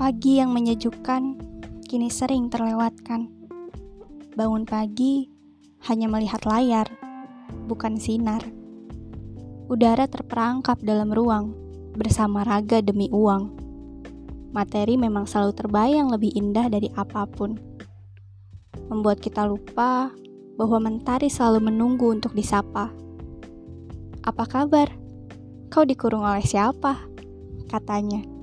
Pagi yang menyejukkan kini sering terlewatkan. Bangun pagi hanya melihat layar, bukan sinar. Udara terperangkap dalam ruang bersama raga demi uang. Materi memang selalu terbayang lebih indah dari apa pun. Membuat kita lupa bahwa mentari selalu menunggu untuk disapa. Apa kabar? Kau dikurung oleh siapa? Katanya.